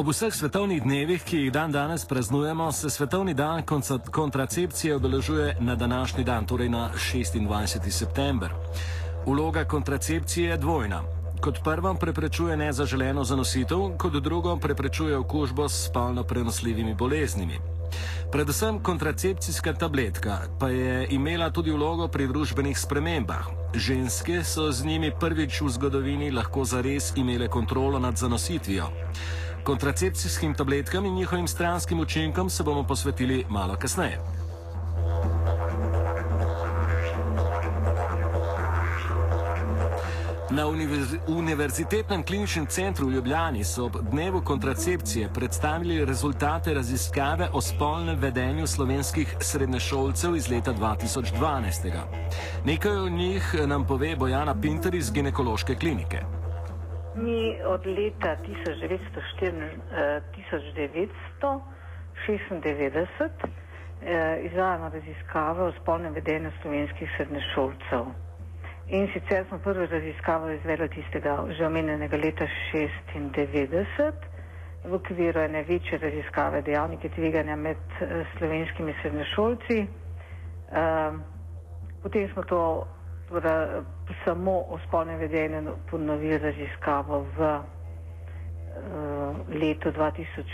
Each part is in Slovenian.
Ob vseh svetovnih dnevih, ki jih dan danes praznujemo, se svetovni dan kontracepcije obeležuje na današnji dan, torej na 26. september. Uloga kontracepcije je dvojna. Kot prvo preprečuje nezaželeno zanositev, kot drugo preprečuje okužbo s spolno prenosljivimi boleznimi. Predvsem kontracepcijska tabletka pa je imela tudi vlogo pri družbenih spremembah. Ženske so z njimi prvič v zgodovini lahko zares imele kontrolo nad zanositvijo. Kontracepcijskim tabletkam in njihovim stranskim učinkom se bomo posvetili malo kasneje. Na Univerzitetnem kliničnem centru v Ljubljani so ob dnevu kontracepcije predstavili rezultate raziskave o spolnem vedenju slovenskih srednješolcev iz leta 2012. Nekaj o njih nam pove Bojana Pinter iz ginekološke klinike. Mi od leta 1996 eh, izvajamo raziskave o spolnem vedenju slovenskih srednješolcev. In sicer smo prvo raziskavo izvedli tistega že omenjenega leta 96 v okviru ene večje raziskave dejavnike tveganja med uh, slovenskimi srednješolci. Uh, potem smo to ra, samo o spolnem vedenju ponovili raziskavo v uh, letu 2004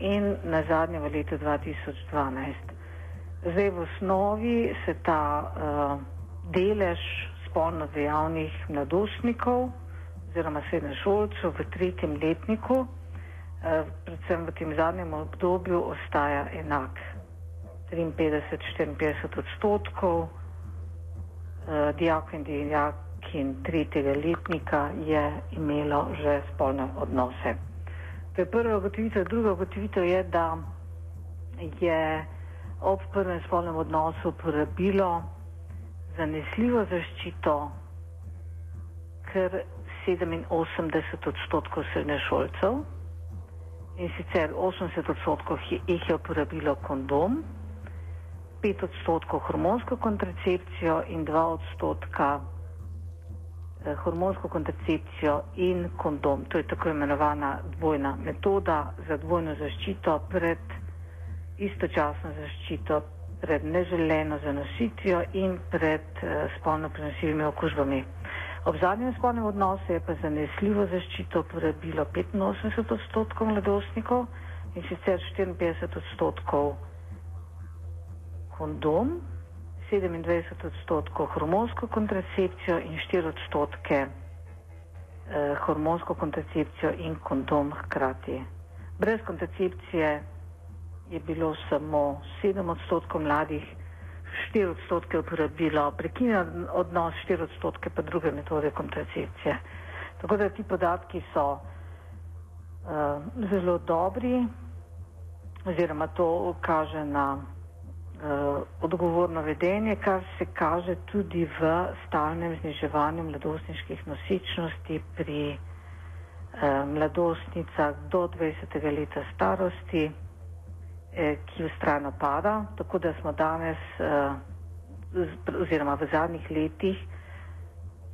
in na zadnje v letu 2012. Zdaj v osnovi se ta uh, delež spolno dejavnih mladostnikov oziroma srednješolcev v tretjem letniku, eh, predvsem v tem zadnjem obdobju, ostaja enak. 53-54 odstotkov eh, dijakov in dijakin tretjega letnika je imelo že spolne odnose. To je prva ugotovitev. Druga ugotovitev je, da je ob prvem spolnem odnosu porabilo zanesljivo zaščito kar 87 odstotkov srednješolcev in sicer 80 odstotkov jih je uporabilo kondom, 5 odstotkov hormonsko kontracepcijo in 2 odstotka eh, hormonsko kontracepcijo in kondom. To je tako imenovana dvojna metoda za dvojno zaščito pred istočasno zaščito pred neželeno zanositvijo in pred uh, spolno prenosljivimi okužbami. Ob zadnjem spolnem odnosu je pa zanesljivo zaščito uporabilo 85 odstotkov mladostnikov in sicer 54 odstotkov kondom, 27 odstotkov hormonsko kontracepcijo in 4 odstotke eh, hormonsko kontracepcijo in kondom hkrati. Brez kontracepcije je bilo samo 7 odstotkov mladih, 4 odstotke uporabilo prekinjen odnos, 4 odstotke pa druge metode kontracepcije. Tako da ti podatki so uh, zelo dobri, oziroma to kaže na odgovorno vedenje, kar se kaže tudi v stalnem zniževanju mladostniških nosičnosti pri uh, mladostnicah do 20. leta starosti. Eh, ki ustrajno pada, tako da smo danes eh, oziroma v zadnjih letih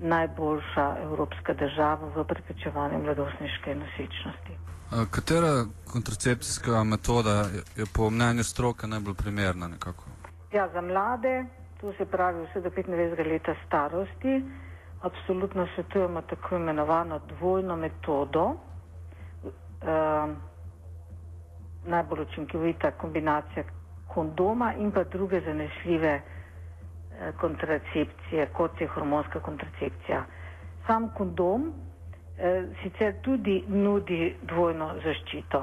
najboljša evropska država v preprečevanju mladostniške nosečnosti. Katera kontracepcijska metoda je po mnenju stroke najbolj primerna? Nekako? Ja, za mlade, to se pravi vse do 25 leta starosti, absolutno svetujemo tako imenovano dvojno metodo. Uh, najbolj učinkovita kombinacija kondoma in pa druge zanesljive eh, kontracepcije, kot je hormonska kontracepcija. Sam kondom sicer tudi nudi dvojno zaščito.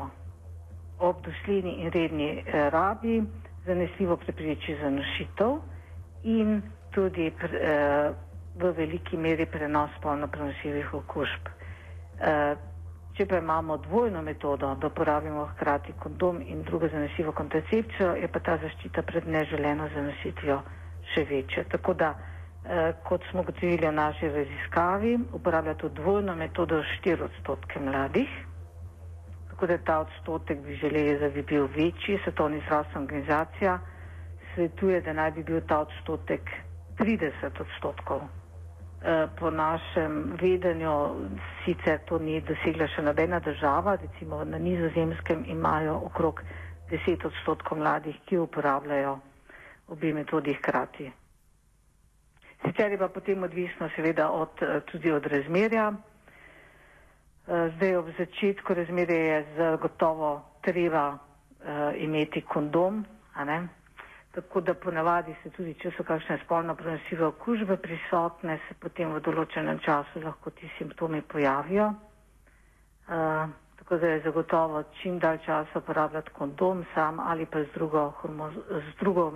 Ob dosledni in redni eh, rabi zanesljivo prepreči zanošitev in tudi eh, v veliki meri prenos spolno prenosljivih okužb. Če pa imamo dvojno metodo, da uporabimo hkrati kondom in drugo zanesljivo kontracepcijo, je pa ta zaščita pred neželeno zanositvijo še večja. Tako da, kot smo gotovili v naši raziskavi, uporablja to dvojno metodo 4 odstotke mladih. Tako da ta odstotek bi želeli, da bi bil večji. Svetovni zdravstvena organizacija svetuje, da naj bi bil ta odstotek 30 odstotkov Eh, po našem vedenju sicer to ni dosegla še nobena država, recimo na nizozemskem imajo okrog 10 odstotkov mladih, ki uporabljajo obi metodi hkrati. Sicer je pa potem odvisno seveda od, eh, tudi od razmerja. Eh, zdaj ob začetku razmerja je zagotovo treba uh, imeti kondom, a ne? Tako da ponavadi se tudi, če so kakšne spolno prenosive okužbe prisotne, se potem v določenem času lahko ti simptomi pojavijo. Uh, tako da je zagotovo čim dalj časa uporabljati kondom sam ali pa z drugo, z drugo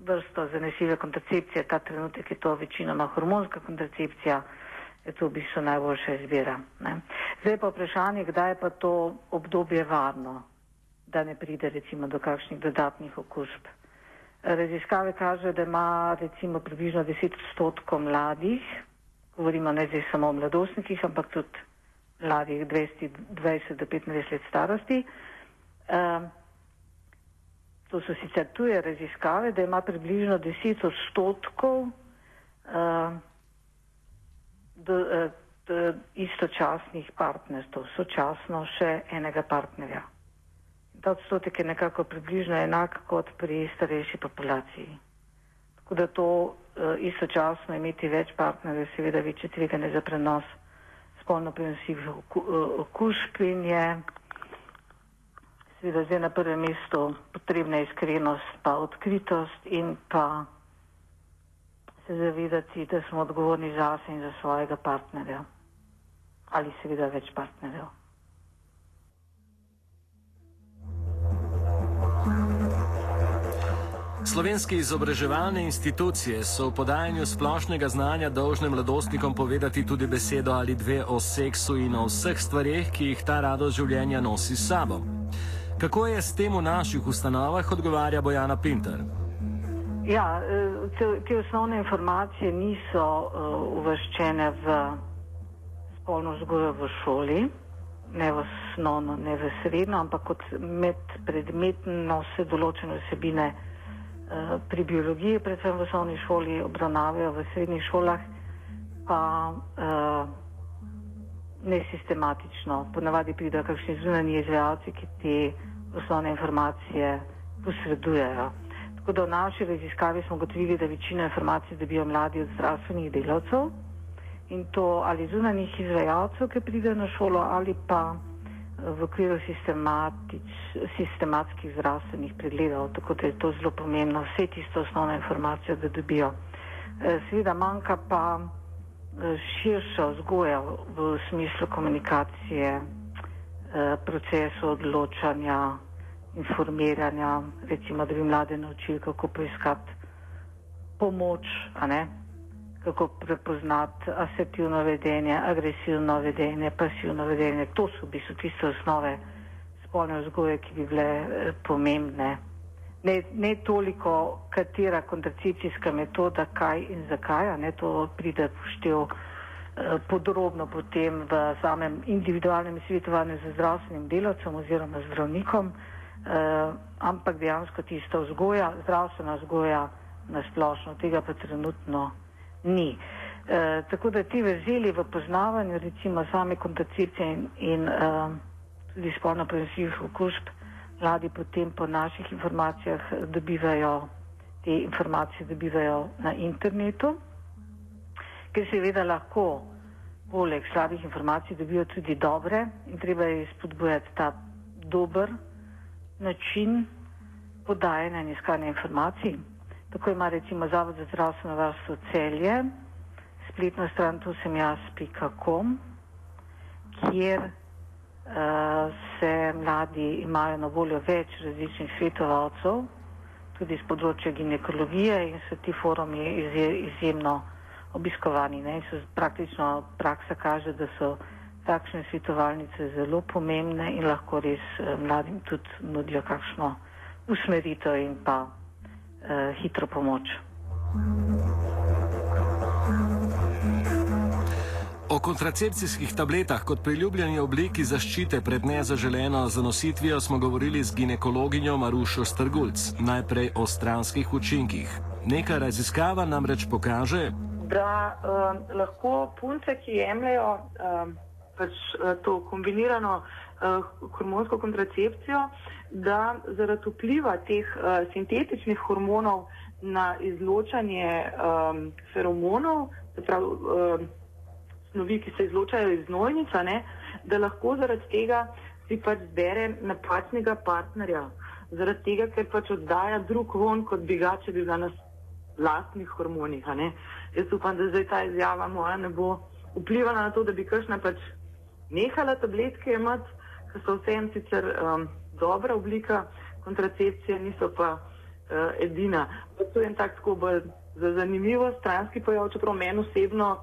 vrsto zanesive kontracepcije. Ta trenutek je to večinoma hormonska kontracepcija, je to v bistvu najboljša izbira. Ne? Zdaj pa vprašanje, kdaj je pa to obdobje varno, da ne pride recimo do kakšnih dodatnih okužb. Raziskave kažejo, da ima recimo približno 10 odstotkov mladih, govorimo ne zdaj samo o mladostnikih, ampak tudi mladih 20 do 25 let starosti. Uh, to so sicer tuje raziskave, da ima približno 10 odstotkov uh, do, uh, do istočasnih partnerstv, sočasno še enega partnerja ta odstotek je nekako približno enak kot pri starejši populaciji. Tako da to uh, istočasno imeti več partnerjev, seveda večje tveganje za prenos spolno uh, okužb in je seveda zdaj na prvem mestu potrebna iskrenost, pa odkritost in pa se zavedati, da smo odgovorni zase in za svojega partnerja ali seveda več partnerjev. Slovenske izobraževalne institucije so v podajanju splošnega znanja dolžne mladostnikom povedati tudi besedo ali dve o seksu in o vseh stvarih, ki jih ta rado življenja nosi s sabo. Kako je s tem v naših ustanovah, odgovarja Bojana Pinter. Ja, e, te, te osnovne informacije niso uh, uvrščene v spolno vzgojo v šoli, ne v osnovno, ne v srednjo, ampak kot medpredmetno se določene vsebine. Eh, pri biologiji, predvsem v osnovni šoli, obravnavajo v srednjih šolah, pa uh, nesistematično. Ponavadi pridejo kakšni zunanji izvajalci, ki te osnovne informacije posredujejo. Tako da v naši raziskavi smo gotovili, da večino informacij dobijo mladi od zdravstvenih delavcev in to ali zunanjih izvajalcev, ki pridejo na šolo, ali pa v okviru sistematskih zdravstvenih pregledov, tako da je to zelo pomembno, vse tiste osnovne informacije, da dobijo. E, seveda manjka pa širša vzgoja v smislu komunikacije, e, procesu odločanja, informiranja, recimo, da bi mlade naučili, kako poiskati pomoč, kako prepoznati asertivno vedenje, agresivno vedenje, pasivno vedenje. To so v bistvu tiste osnove spolne vzgoje, ki bi bile eh, pomembne. Ne, ne toliko, katera kontracepcijska metoda, kaj in zakaj, ne to pride poštev eh, podrobno potem v samem individualnem svetovanju z zdravstvenim delavcem oziroma zdravnikom, eh, ampak dejansko tista vzgoja, zdravstvena vzgoja na splošno, tega pa trenutno ni. E, tako da ti vezeli v poznavanju recimo same kontracepcije in, in e, tudi spolno prenosljivih okužb, mladi potem po naših informacijah dobivajo, te informacije dobivajo na internetu, ker seveda lahko poleg slabih informacij dobijo tudi dobre in treba je spodbujati ta dober način podajanja in iskanja informacij. Tako ima recimo Zavod za zdravstveno varstvo celje, spletno stran tu sem jaz.com, kjer se mladi imajo na voljo več različnih svetovalcev, tudi z področja ginekologije in so ti forumi izjemno obiskovani. Ne? So praktično praksa kaže, da so takšne svetovalnice zelo pomembne in lahko res uh, mladim tudi nudijo kakšno usmeritev in pa uh, hitro pomoč. O kontracepcijskih tabletah kot priljubljeni obliki zaščite pred nezaželeno zanositvijo smo govorili z ginekologinjo Marušo Strgulc, najprej o stranskih učinkih. Neka raziskava namreč pokaže, da um, lahko punce, ki jemljajo um, pač, uh, to kombinirano uh, hormonsko kontracepcijo, da zaradi vpliva teh uh, sintetičnih hormonov na izločanje um, feromonov, se pravi um, snovi, ki se izločajo iz znojnica, ne, da lahko zaradi tega si pač zbere napačnega partnerja. Zaradi tega, ker pač oddaja drug von, kot bi ga, če bi ga na lastnih hormonih. Jaz upam, da zdaj ta izjava moja ne bo vplivala na to, da bi kakšna pač nehala tabletke imati, ker so vsem sicer um, dobra oblika kontracepcije, niso pa uh, edina. Pa to je en tak tako bolj za zanimivo stranski pojav, čeprav meni osebno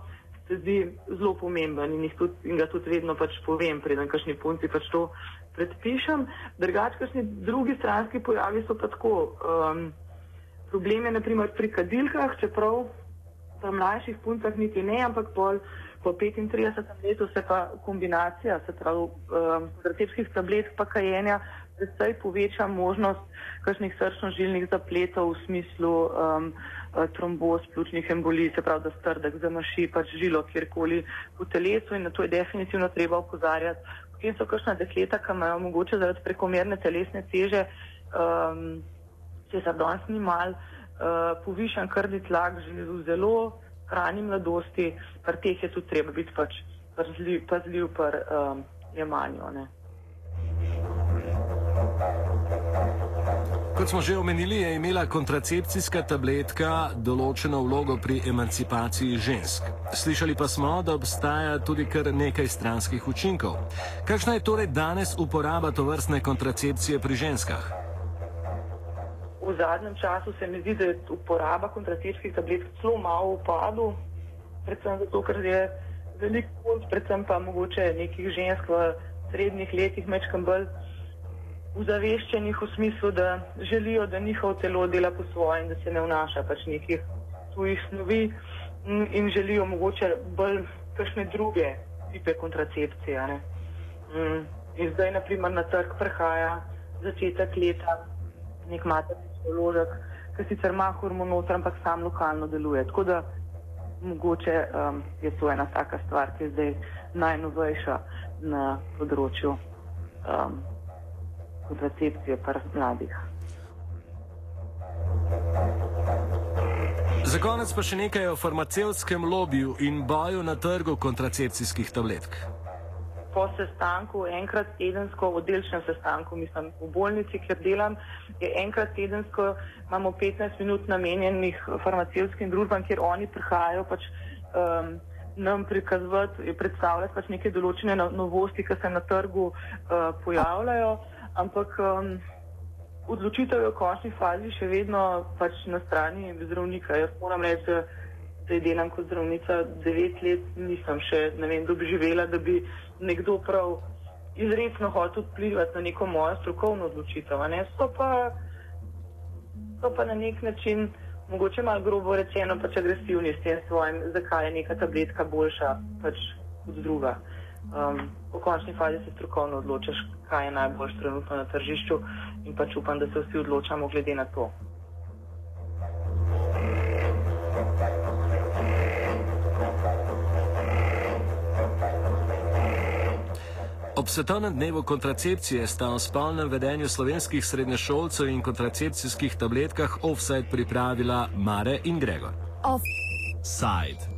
se zdi zelo pomemben in, tudi, in ga tudi vedno pač povem, preden kakšni punci pač to predpišem. Drugač, kakšni drugi stranski pojavi so pa tako. Um, problem je naprimer pri kadilkah, čeprav pri mlajših puncah niti ne, ampak pol, po 35 letu se pa kombinacija, se pravi, um, receptskih tablet pa kajenja, predvsej poveča možnost kakšnih srčno-žilnih zapletov v smislu um, tromboz, pljučnih embolij, se pravi, da strdek zamaši pač žilo kjerkoli v telesu in na to je definitivno treba upozarjati. Potem so kakšna dekleta, ki imajo mogoče zaradi prekomerne telesne teže, um, če se danes ni mal, uh, povišan krvni tlak v zelo rani mladosti, pri teh je tudi treba biti pač pazljiv, pazljiv pri um, jemanju. Ne. Kot smo že omenili, je imela kontracepcijska tabletka določeno vlogo pri emancipaciji žensk. Slišali pa smo, da obstaja tudi kar nekaj stranskih učinkov. Kakšna je torej danes uporaba tovrstne kontracepcije pri ženskah? V zadnjem času se mi zdi, da je uporaba kontracepcijskih tabletk zelo malo upadu, predvsem zato, ker je veliko predvsem pa mogoče nekih žensk v srednjih letih, mečkam bolj uzaveščenih v smislu, da želijo, da njihovo telo dela po svoje in da se ne vnaša pač nekih tujih snovi in želijo mogoče bolj kakšne druge tipe kontracepcije. Mm. In zdaj, naprimer, na trg prihaja začetek leta nek maternični vložek, ki sicer ima hormonotr, ampak sam lokalno deluje. Tako da mogoče um, je to ena taka stvar, ki je zdaj najnovejša na področju um, kontracepcije par mladih. Za konec pa še nekaj o farmacevskem lobiju in boju na trgu kontracepcijskih tabletk. Po sestanku, enkrat tedensko, v delčnem sestanku, mislim, v bolnici, kjer delam, je enkrat tedensko, imamo 15 minut namenjenih farmacevskim družbam, kjer oni prihajajo pač, um, nam prikazovati, predstavljati pač neke določene no-, novosti, ki se na trgu uh, pojavljajo ampak um, odločitev je v končni fazi še vedno pač na strani zdravnika. Jaz moram reči, da delam kot zdravnica devet let, nisem še ne vem, doživela, da bi nekdo prav izredno hotel vplivati na neko mojo strokovno odločitev. So, pa, so pa na nek način, mogoče malo grobo rečeno, pač agresivni s tem svojim, zakaj je neka tabletka boljša pač od druga. Um, v končni fazi se strokovno odločaš, kaj je najboljš trenutno na tržišču in pač upam, da se vsi odločamo glede na to. Ob svetovnem dnevu kontracepcije sta o spolnem vedenju slovenskih srednješolcev in kontracepcijskih tabletkah offside pripravila Mare in Gregor. Offside.